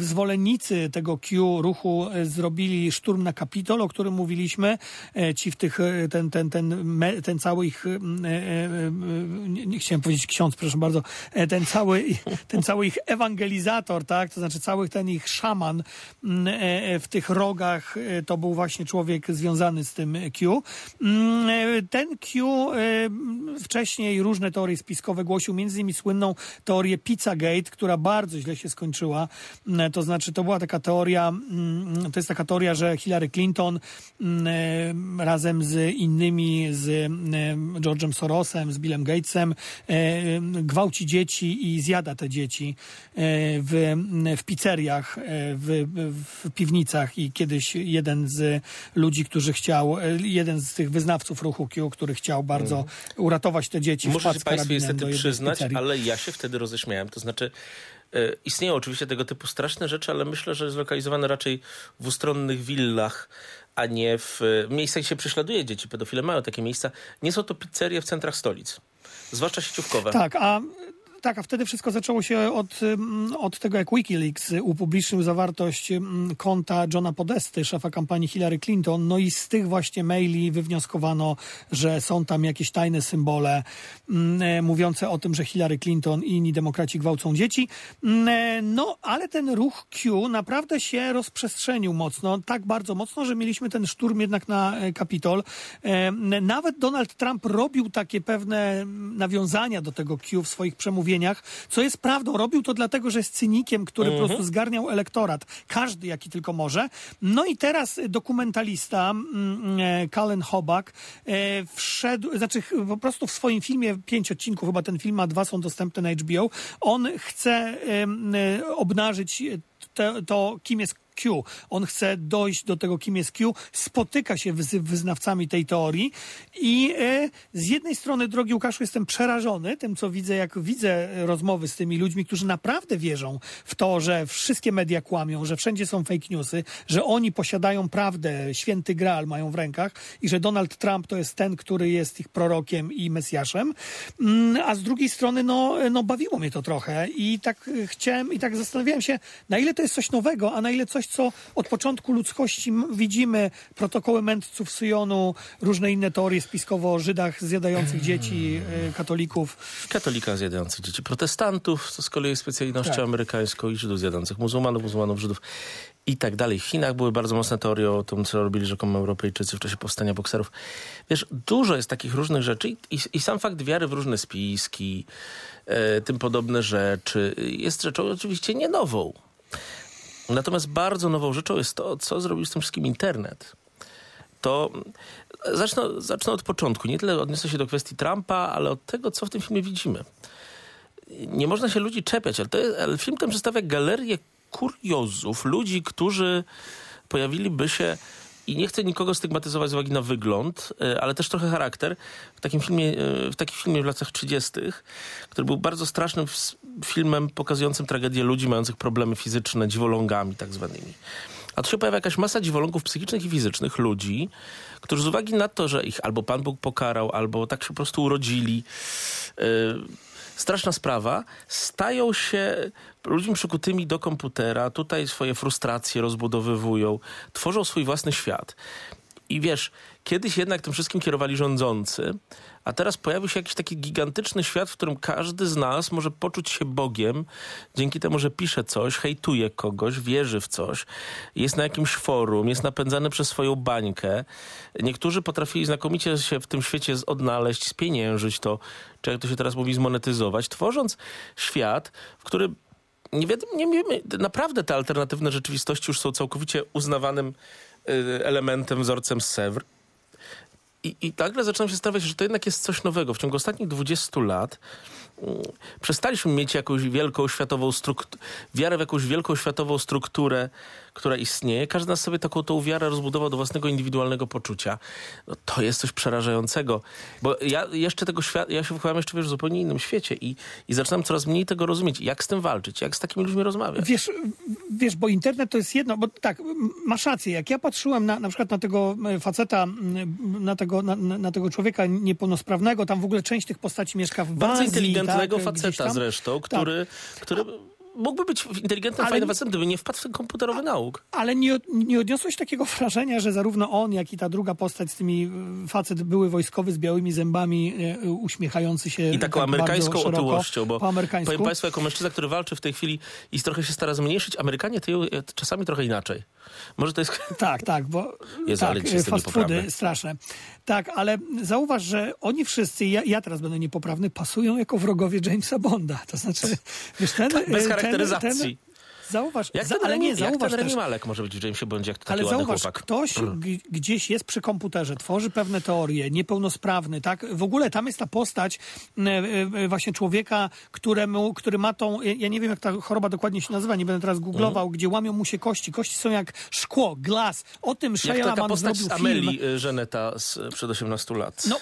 Zwolennicy tego Q ruchu e, zrobili szturm na Kapitol, o którym mówiliśmy. E, Ci w tych, e, ten, ten, ten, ten cały ich, nie, chciałem powiedzieć ksiądz, proszę bardzo, ten cały, [laughs] ten cały ich ewangelizator, tak, to znaczy cały ten ich szaman mm, w tych rogach, to był właśnie człowiek związany z tym Q. Mm, Ten Q wcześniej różne teorie spiskowe głosił, między innymi słynną teorię Pizzagate, która bardzo źle się skończyła. Mm, To znaczy, to była taka teoria, mm, to jest taka teoria, że Hillary Clinton mm, e, razem z innymi, z e, George'em Sorosem, z Billem Gatesem, e, gwałci dzieci i zjada te dzieci e, w, w pizzeriach, e, w, w piwnicach i kiedyś jeden z ludzi, którzy chciał, e, jeden z tych wyznawców ruchu Q, który chciał bardzo uratować te dzieci, Muszę się Państwu niestety przyznać, ale ja się wtedy roześmiałem. To znaczy, e, istnieją oczywiście tego typu straszne rzeczy, ale myślę, że zlokalizowane raczej w ustronnych willach, a nie w e, miejscach, gdzie się prześladuje dzieci. Pedofile mają takie miejsca. Nie są to pizzerie w centrach stolic. Zwłaszcza sieciówkowe. Tak, a tak, a wtedy wszystko zaczęło się od, od tego, jak Wikileaks upublicznił zawartość konta Johna Podesty, szefa kampanii Hillary Clinton. No i z tych właśnie maili wywnioskowano, że są tam jakieś tajne symbole ym, mówiące o tym, że Hillary Clinton i inni demokraci gwałcą dzieci. No, ale ten ruch Q naprawdę się rozprzestrzenił mocno, tak bardzo mocno, że mieliśmy ten szturm jednak na e, Kapitol. Nawet Donald Trump robił takie pewne nawiązania do tego Q w swoich przemówieniach, co jest prawdą. Robił to dlatego, że jest cynikiem, który po prostu zgarniał elektorat. Każdy, jaki tylko może. No i teraz dokumentalista mm, e, Hobak e, wszedł, znaczy po prostu w swoim filmie, pięć odcinków, chyba ten film ma dwa, są dostępne na HBO, on chce e, obnażyć te, to, kim jest Q. On chce dojść do tego, kim jest Q, spotyka się z wyznawcami tej teorii i e, z jednej strony, drogi Łukaszu, jestem przerażony tym, co widzę, jak widzę rozmowy z tymi ludźmi, którzy naprawdę wierzą w to, że wszystkie media kłamią, że wszędzie są fake newsy, że oni posiadają prawdę, święty graal mają w rękach i że Donald Trump to jest ten, który jest ich prorokiem i mesjaszem. Mm, A z drugiej strony, no, no bawiło mnie to trochę i tak chciałem, i tak zastanawiałem się, na ile to jest coś nowego, a na ile coś, co od początku ludzkości widzimy, protokoły mędrców Syjonu, różne inne teorie spiskowo o Żydach zjadających dzieci, e, katolików. Katolika zjadających dzieci protestantów, to z kolei specjalnością Tak. amerykańską i Żydów zjadających muzułmanów, muzułmanów, Żydów. i tak dalej. W Chinach były bardzo mocne teorie o tym, co robili rzekomo Europejczycy w czasie powstania bokserów. Wiesz, dużo jest takich różnych rzeczy i, i, i sam fakt wiary w różne spiski, e, tym podobne rzeczy, jest rzeczą oczywiście nie nową. Natomiast bardzo nową rzeczą jest to, co zrobił z tym wszystkim internet. To zacznę, zacznę od początku. Nie tyle odniosę się do kwestii Trumpa, ale od tego, co w tym filmie widzimy. Nie można się ludzi czepiać, ale, jest, ale film ten przedstawia galerię kuriozów, ludzi, którzy pojawiliby się i nie chcę nikogo stygmatyzować z uwagi na wygląd, e, ale też trochę charakter. W takim filmie, e, w takim filmie w latach 30., który był bardzo strasznym filmem pokazującym tragedię ludzi mających problemy fizyczne, dziwolągami tak zwanymi. A tu się pojawia jakaś masa dziwolągów psychicznych i fizycznych ludzi, którzy z uwagi na to, że ich albo Pan Bóg pokarał, albo tak się po prostu urodzili, yy, straszna sprawa, stają się ludźmi przykutymi do komputera, tutaj swoje frustracje rozbudowywują, tworzą swój własny świat. I wiesz, kiedyś jednak tym wszystkim kierowali rządzący, a teraz pojawił się jakiś taki gigantyczny świat, w którym każdy z nas może poczuć się Bogiem, dzięki temu, że pisze coś, hejtuje kogoś, wierzy w coś, jest na jakimś forum, jest napędzany przez swoją bańkę. Niektórzy potrafili znakomicie się w tym świecie odnaleźć, spieniężyć to, czy jak to się teraz mówi, zmonetyzować, tworząc świat, w którym nie wiadomo, nie wiemy, naprawdę te alternatywne rzeczywistości już są całkowicie uznawanym y, elementem, wzorcem z. I, I nagle zaczynam się stawiać, że to jednak jest coś nowego. W ciągu ostatnich 20 lat przestaliśmy mieć jakąś wielką światową strukturę, wiarę w jakąś wielką światową strukturę, która istnieje. Każdy z nas sobie taką tą wiarę rozbudował do własnego indywidualnego poczucia. No, to jest coś przerażającego. Bo ja jeszcze tego świata, ja się wychowałem jeszcze wiesz, w zupełnie innym świecie i, i zaczynam coraz mniej tego rozumieć. Jak z tym walczyć? Jak z takimi ludźmi rozmawiać? Wiesz, wiesz, bo internet to jest jedno, bo tak, masz rację, jak ja patrzyłem na, na przykład na tego faceta, na tego, na, na tego człowieka niepełnosprawnego, tam w ogóle część tych postaci mieszka w Bardzo Azji, inteligentnego tak, faceta tam. zresztą, który, który mógłby być inteligentnym, Ale- fajnym facetem, gdyby nie wpadł w ten komputerowy nauk. Ale nie, nie odniosłeś takiego wrażenia, że zarówno on, jak i ta druga postać z tymi e, facet były wojskowy z białymi zębami, e, uśmiechający się I taką tak amerykańską otyłością, bo po amerykańsku. powiem Państwu, jako mężczyzna, który walczy w tej chwili i trochę się stara zmniejszyć, Amerykanie tyją czasami trochę inaczej. Może to jest... [laughs] Tak, tak, bo Jezu, tak, fast foody straszne. Tak, ale zauważ, że oni wszyscy, ja, ja teraz będę niepoprawny, pasują jako wrogowie Jamesa Bonda. To znaczy, wiesz, ten... Bez charakteryzacji. Ten, zauważ, Jak za, ten, ale nie, jak zauważ ten Remi też, Malek może być w Jamesie Bondzie, jak to taki ale zauważ, chłopak. ktoś gdzieś jest przy komputerze, tworzy pewne teorie, niepełnosprawny, tak? W ogóle tam jest ta postać e, e, właśnie człowieka, któremu, który ma tą, ja- nie wiem jak ta choroba dokładnie się nazywa, nie będę teraz googlował, gdzie łamią mu się kości. Kości są jak szkło, glas. O tym Jak Shia postać zrobił z film. Amelii y, Żeneta z, przed 18 lat. No,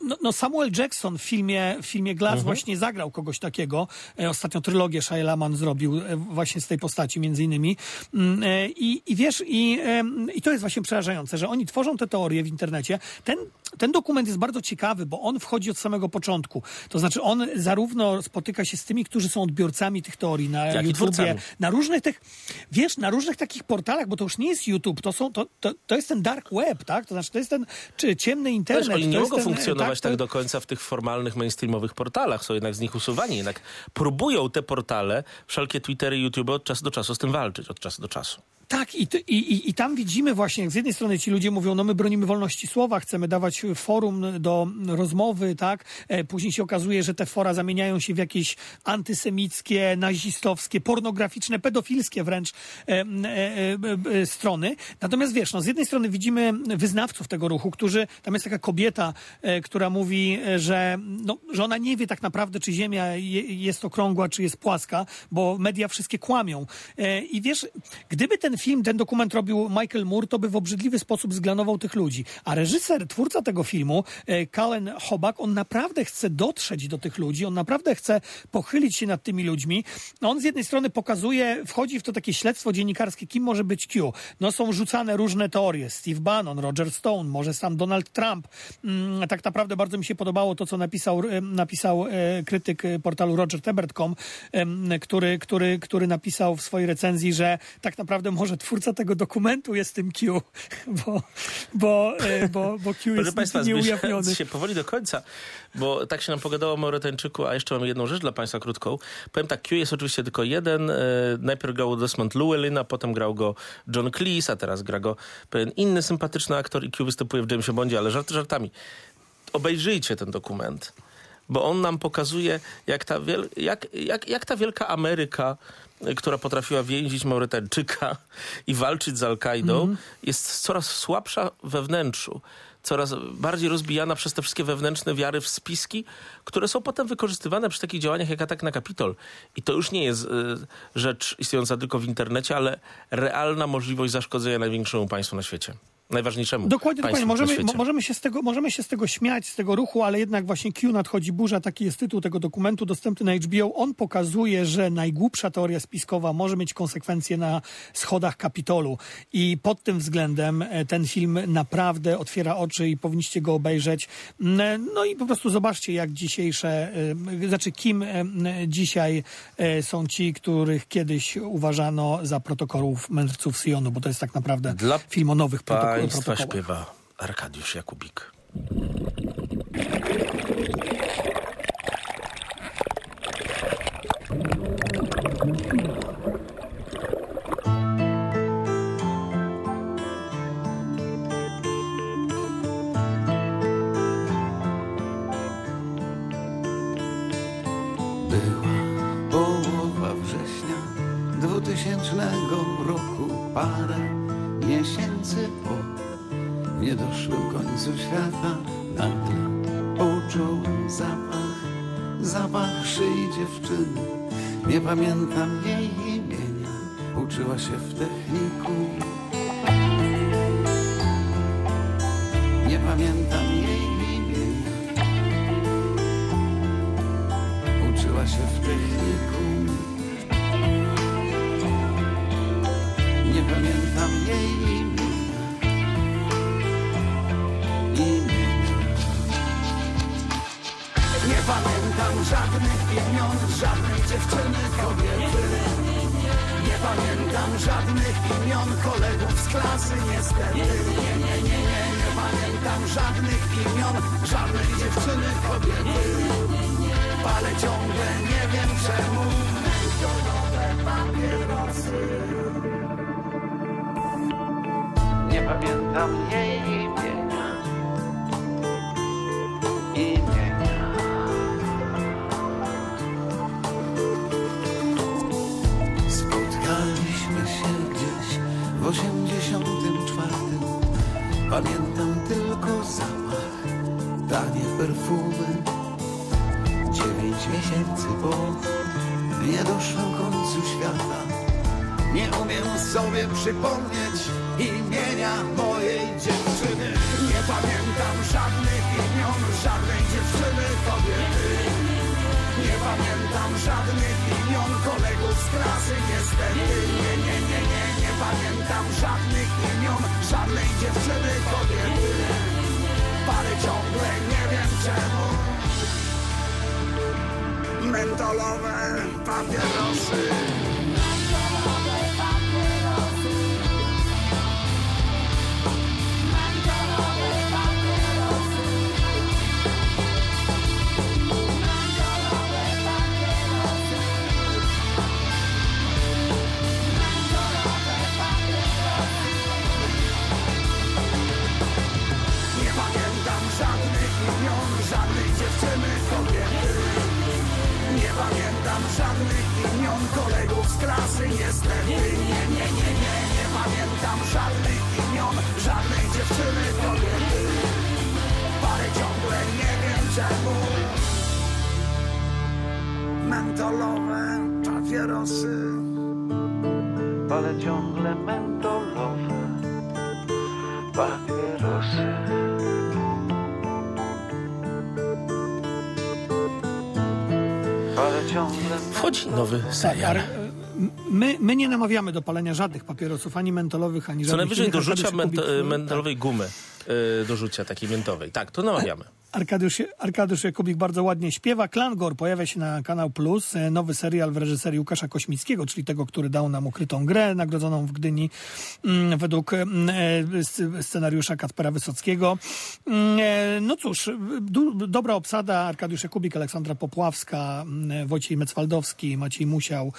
no, no Samuel Jackson w filmie, w filmie Glass Mhm. właśnie zagrał kogoś takiego. E, ostatnio trylogię Shia LaMan zrobił e, właśnie z tej postaci między innymi. Mm, e, I, i wiesz, i, i to jest właśnie przerażające, że oni tworzą te teorie w internecie. Ten, ten dokument jest bardzo ciekawy, bo on wchodzi od samego początku. To znaczy on zarówno spotyka się z tymi, którzy są odbiorcami tych teorii na Jak YouTubie, na różnych tych, wiesz, na różnych takich portalach, bo to już nie jest YouTube, to, są, to, to, to jest ten dark web, tak? To znaczy to jest ten czy, ciemny internet. Wiesz, oni nie mogą ten, funkcjonować tak, to- do końca w tych formalnych, mainstreamowych portalach. Są jednak z nich usuwani. Jednak próbują te portale, wszelkie Twittery, YouTube od czasu do czasu z tym walczyć, od czasu do czasu. Tak, i, i, i, tam widzimy właśnie, jak z jednej strony ci ludzie mówią, no my bronimy wolności słowa, chcemy dawać forum do rozmowy, tak? E, później się okazuje, że te fora zamieniają się w jakieś antysemickie, nazistowskie, pornograficzne, pedofilskie wręcz e, e, e, strony. Natomiast wiesz, no z jednej strony widzimy wyznawców tego ruchu, którzy, tam jest taka kobieta, e, która mówi, e, że, no, że ona nie wie tak naprawdę, czy Ziemia je, jest okrągła, czy jest płaska, bo media wszystkie kłamią. I wiesz, gdyby ten film, ten dokument robił Michael Moore, to by w obrzydliwy sposób zglanował tych ludzi. A reżyser, twórca tego filmu, e, Colin Hobak, on naprawdę chce dotrzeć do tych ludzi, on naprawdę chce pochylić się nad tymi ludźmi. No on z jednej strony pokazuje, wchodzi w to takie śledztwo dziennikarskie, kim może być Q. No są rzucane różne teorie. Steve Bannon, Roger Stone, może sam Donald Trump. Mm, tak naprawdę bardzo mi się podobało to, co napisał, e, napisał e, krytyk e, portalu rogertebert.com, który, który, który napisał w swojej recenzji, że tak naprawdę może że twórca tego dokumentu jest tym Q, [laughs] bo, bo, e, bo, bo Q jest Państwa, nieujawniony. się powoli do końca, bo tak się nam pogadało o Maurytańczyku, a jeszcze mam jedną rzecz dla Państwa krótką. Powiem tak, Q jest oczywiście tylko jeden. E, najpierw grał Desmond Llewellyn, a potem grał go John Cleese, a teraz gra go pewien inny sympatyczny aktor i Q występuje w Jamesie Bondzie, ale żarty żartami. Obejrzyjcie ten dokument, bo on nam pokazuje, jak ta, wiel- jak, jak, jak ta wielka Ameryka y, która potrafiła więzić Maurytańczyka i walczyć z Al-Kaidą, jest coraz słabsza we wnętrzu. Coraz bardziej rozbijana przez te wszystkie wewnętrzne wiary w spiski, które są potem wykorzystywane przy takich działaniach jak atak na Kapitol. I to już nie jest y, rzecz istniejąca tylko w internecie, ale realna możliwość zaszkodzenia największemu państwu na świecie. Najważniejszemu Dokładnie, dokładnie. Możemy, możemy, się z tego, możemy się z tego śmiać, z tego ruchu, ale jednak właśnie Q nadchodzi burza, taki jest tytuł tego dokumentu dostępny na HBO. On pokazuje, że najgłupsza teoria spiskowa może mieć konsekwencje na schodach Kapitolu. I pod tym względem e, ten film naprawdę otwiera oczy i powinniście go obejrzeć. Mm, No i po prostu zobaczcie, jak dzisiejsze, e, znaczy kim e, dzisiaj e, są ci, których kiedyś uważano za protokołów mędrców Syjonu, bo to jest tak naprawdę Dla film o nowych protokołach. Państwa śpiewa Arkadiusz Jakubik. Była połowa września dwutysięcznego roku, parę miesięcy po niedoszłym końcu świata. Nagle poczułem zapach, zapach szyi dziewczyny. Nie pamiętam jej imienia, uczyła się w technikum. Kolegów z klasy, niestety. Nie, nie, nie, nie, nie pamiętam żadnych imion, żadnej dziewczyny, kobiety. Palę ciągle, nie wiem czemu Mentolowe papierosy Nie pamiętam jej niedoszłym końcu świata. Nie umiem sobie przypomnieć imienia mojej dziewczyny. Nie pamiętam żadnych imion, żadnej dziewczyny kobiety Nie pamiętam żadnych imion kolegów z klasy niestety. Nie, nie, nie, nie, nie pamiętam żadnych imion, żadnej dziewczyny kobiety Parę ciągle, nie wiem czemu mentolowe papierosy. Nowy Tak, serial. ale, e, my, my nie namawiamy do palenia żadnych papierosów, ani mentolowych, ani Co żadnych najwyżej innych. do rzucia ment- mentolowej gumy y, do rzucia takiej miętowej. Tak, to namawiamy. Arkadiusz, Arkadiusz Jakubik bardzo ładnie śpiewa. Klangor pojawia się na Kanał Plus. E, Nowy serial w reżyserii Łukasza Kośmickiego, czyli tego, który dał nam ukrytą grę, nagrodzoną w Gdyni mm, według mm, e, sc- scenariusza Kacpera Wysockiego. Mm, e, No cóż, du, dobra obsada. Arkadiusz Jakubik, Aleksandra Popławska, Wojciech Mecwaldowski, Maciej Musiał.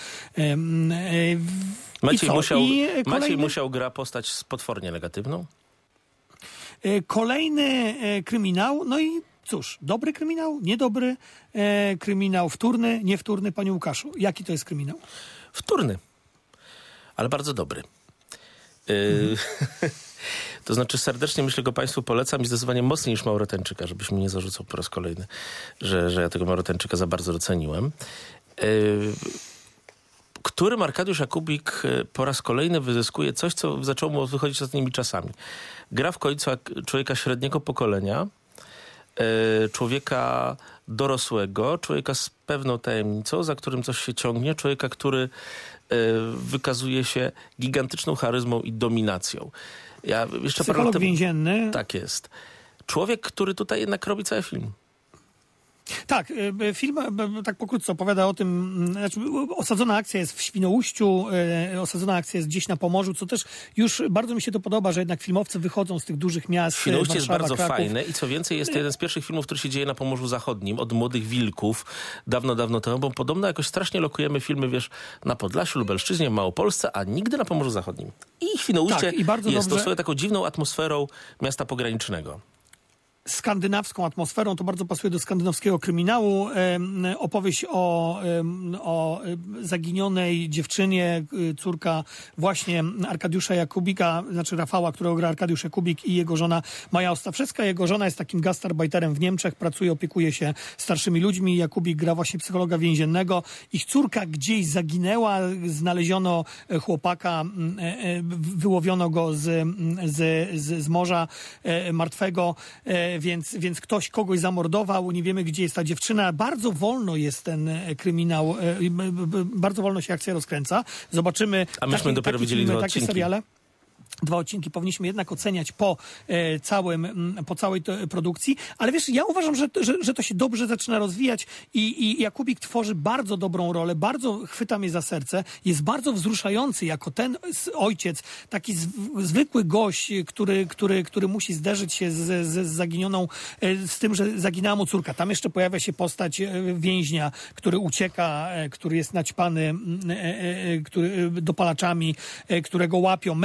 Maciej, co? musiał, e, Maciej kolejny- musiał gra postać potwornie negatywną. E, Kolejny e, kryminał, no i cóż, dobry kryminał, niedobry e, kryminał, wtórny, niewtórny, panie Łukaszu. Jaki to jest kryminał? Wtórny, ale bardzo dobry. Y, [laughs] to znaczy serdecznie myślę go Państwu polecam i zdecydowanie mocniej niż Maurotańczyka, żebyś mi nie zarzucał po raz kolejny, że, że ja tego Maurotańczyka za bardzo doceniłem. Którym Arkadiusz Jakubik po raz kolejny wyzyskuje coś, co zaczęło mu wychodzić ostatnimi czasami. Gra w końcu człowieka średniego pokolenia, e, człowieka dorosłego, człowieka z pewną tajemnicą, za którym coś się ciągnie, człowieka, który e, wykazuje się gigantyczną charyzmą i dominacją. Ja jeszcze parę lat Psycholog temu- więzienny. Tak jest. Człowiek, który tutaj jednak robi cały film. Tak, e, film e, b- tak pokrótce opowiada o tym, m, znaczy osadzona akcja jest w Świnoujściu, osadzona akcja jest gdzieś na Pomorzu, co też już bardzo mi się to podoba, że jednak filmowcy wychodzą z tych dużych miast. Świnoujście jest bardzo Kraków. fajne i co więcej jest to jeden z pierwszych filmów, który się dzieje na Pomorzu Zachodnim, od Młodych Wilków, dawno, dawno temu, bo podobno jakoś strasznie lokujemy filmy, wiesz, na Podlasiu, Lubelszczyźnie, w Małopolsce, a nigdy na Pomorzu Zachodnim. I Świnoujście Tak, i bardzo jest dobrze- to swoją taką dziwną atmosferą miasta pogranicznego. Skandynawską atmosferą, to bardzo pasuje do skandynawskiego kryminału. Opowieść o, o zaginionej dziewczynie, y, córka właśnie Arkadiusza Jakubika, znaczy Rafała, którego gra Arkadiusz Jakubik i jego żona Maja Ostawczewska. Jego żona jest takim gastarbajterem w Niemczech, pracuje, opiekuje się starszymi ludźmi. Jakubik gra właśnie psychologa więziennego. Ich córka gdzieś zaginęła, znaleziono e, chłopaka, e, e, wyłowiono go z, z, z, z morza martwego, więc, więc ktoś kogoś zamordował, nie wiemy gdzie jest ta dziewczyna. Bardzo wolno jest ten e, kryminał, e, bardzo wolno się akcja rozkręca. Zobaczymy A myśmy dopiero widzieli filmy, dwa takie seriale dwa odcinki powinniśmy jednak oceniać po e, całym, po całej produkcji, ale wiesz, ja uważam, że, że, że to się dobrze zaczyna rozwijać i, i Jakubik tworzy bardzo dobrą rolę, bardzo chwyta mnie za serce, jest bardzo wzruszający jako ten ojciec, taki zwykły gość, który, który, który musi zderzyć się z, z, zaginioną, e, z tym, że zaginęła mu córka. Tam jeszcze pojawia się postać e, więźnia, który ucieka, który jest naćpany który, dopalaczami, którego łapią.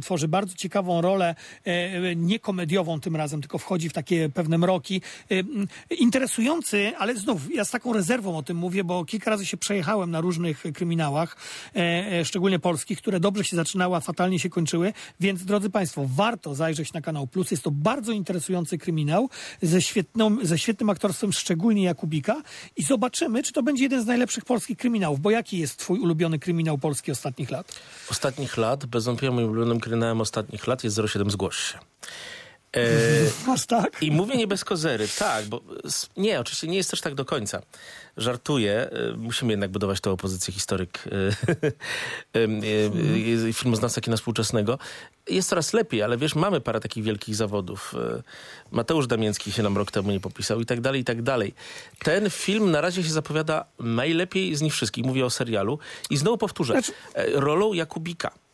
Tworzy bardzo ciekawą rolę, e, nie komediową tym razem, tylko wchodzi w takie pewne mroki. E, Interesujący, ale znów ja z taką rezerwą o tym mówię, bo kilka razy się przejechałem na różnych kryminałach, e, e, szczególnie polskich, które dobrze się zaczynały, a fatalnie się kończyły. Więc drodzy Państwo, warto zajrzeć na kanał Plus. Jest to bardzo interesujący kryminał ze, świetną, ze świetnym aktorstwem, szczególnie Jakubika. I zobaczymy, czy to będzie jeden z najlepszych polskich kryminałów. Bo jaki jest Twój ulubiony kryminał polski ostatnich lat? Ostatnich lat, bez wątpienia moim ulubionym kryminałem ostatnich lat jest 07 Zgłoś się. E, [laughs] Masz tak? I mówię nie bez kozery, tak, bo nie, oczywiście nie jest też tak do końca. Żartuję, e, musimy jednak budować tę opozycję historyk, e, [laughs] e, filmoznawca kina współczesnego. Jest coraz lepiej, ale wiesz, mamy parę takich wielkich zawodów. Mateusz Damięcki się nam rok temu nie popisał i tak dalej, i tak dalej. Ten film na razie się zapowiada najlepiej z nich wszystkich, mówię o serialu. I znowu powtórzę, Znaczy- rolą Jakubika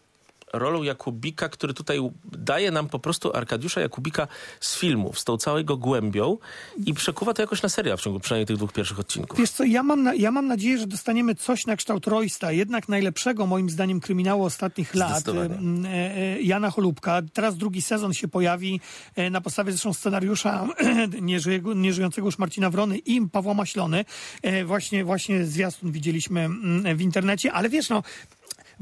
rolą Jakubika, który tutaj daje nam po prostu Arkadiusza Jakubika z filmów, z tą całą jego głębią i przekuwa to jakoś na serial w ciągu przynajmniej tych dwóch pierwszych odcinków. Wiesz co, ja mam, na, ja mam nadzieję, że dostaniemy coś na kształt Roysta, jednak najlepszego moim zdaniem kryminału ostatnich lat. E, e, Jana Cholubka. Teraz drugi sezon się pojawi e, na podstawie zresztą scenariusza [clears throat] nieżyjącego już Marcina Wrony i Pawła Maślony. Właśnie, właśnie zwiastun widzieliśmy mm, w internecie, ale wiesz no,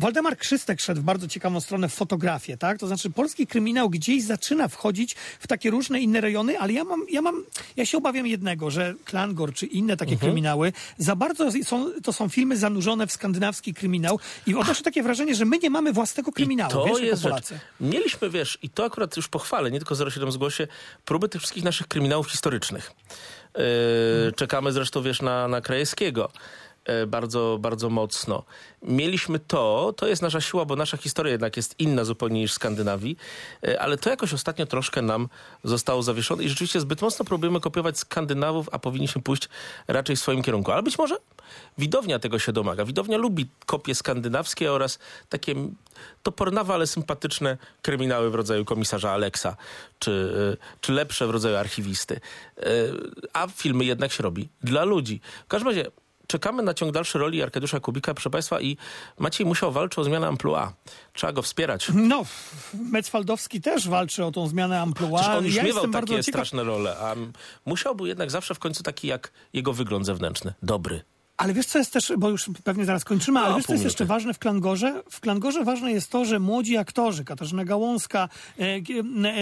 Waldemar Krzystek szedł w bardzo ciekawą stronę w fotografię, tak? To znaczy polski kryminał gdzieś zaczyna wchodzić w takie różne inne rejony, ale ja mam, ja mam, ja się obawiam jednego, że Klangor czy inne takie Mhm. kryminały za bardzo są, to są filmy zanurzone w skandynawski kryminał i odnoszę takie wrażenie, że my nie mamy własnego kryminału, I to wiesz, jest rzecz. Mieliśmy, wiesz, i to akurat już pochwalę, nie tylko 07 zgłosie, próby tych wszystkich naszych kryminałów historycznych. Yy, Czekamy zresztą, wiesz, na, na Krajewskiego. E, bardzo, bardzo mocno. Mieliśmy to, to jest nasza siła, bo nasza historia jednak jest inna zupełnie niż w Skandynawii, e, ale to jakoś ostatnio troszkę nam zostało zawieszone i rzeczywiście zbyt mocno próbujemy kopiować Skandynawów, a powinniśmy pójść raczej w swoim kierunku. Ale być może widownia tego się domaga. Widownia lubi kopie skandynawskie oraz takie topornawe, ale sympatyczne kryminały w rodzaju komisarza Aleksa, czy, e, czy lepsze w rodzaju archiwisty. A filmy jednak się robi dla ludzi. W każdym razie czekamy na ciąg dalszy roli Arkadiusza Kubika, proszę Państwa, i Maciej Musiał walczy o zmianę amplua. Trzeba go wspierać. No, Metzfaldowski też walczy o tą zmianę amplua. Przecież on już ja miewał takie ciekaw, straszne role, a musiał był jednak zawsze w końcu taki jak jego wygląd zewnętrzny. Dobry. Ale wiesz, co jest też, bo już pewnie zaraz kończymy, ale No, wiesz, co jest jeszcze ważne w Klangorze? W Klangorze ważne jest to, że młodzi aktorzy, Katarzyna Gałązka, e,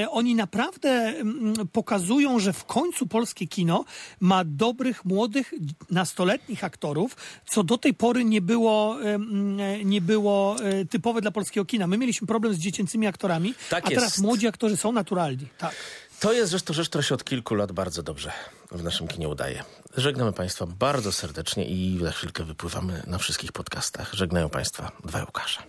e, oni naprawdę mm, pokazują, że w końcu polskie kino ma dobrych, młodych, nastoletnich aktorów, co do tej pory nie było, e, e, nie było e, typowe dla polskiego kina. My mieliśmy problem z dziecięcymi aktorami, Tak a teraz jest. młodzi aktorzy są naturalni. Tak. To jest to rzecz, która się od kilku lat bardzo dobrze w naszym kinie udaje. Żegnamy Państwa bardzo serdecznie i za chwilkę wypływamy na wszystkich podcastach. Żegnają Państwa dwa Łukasze.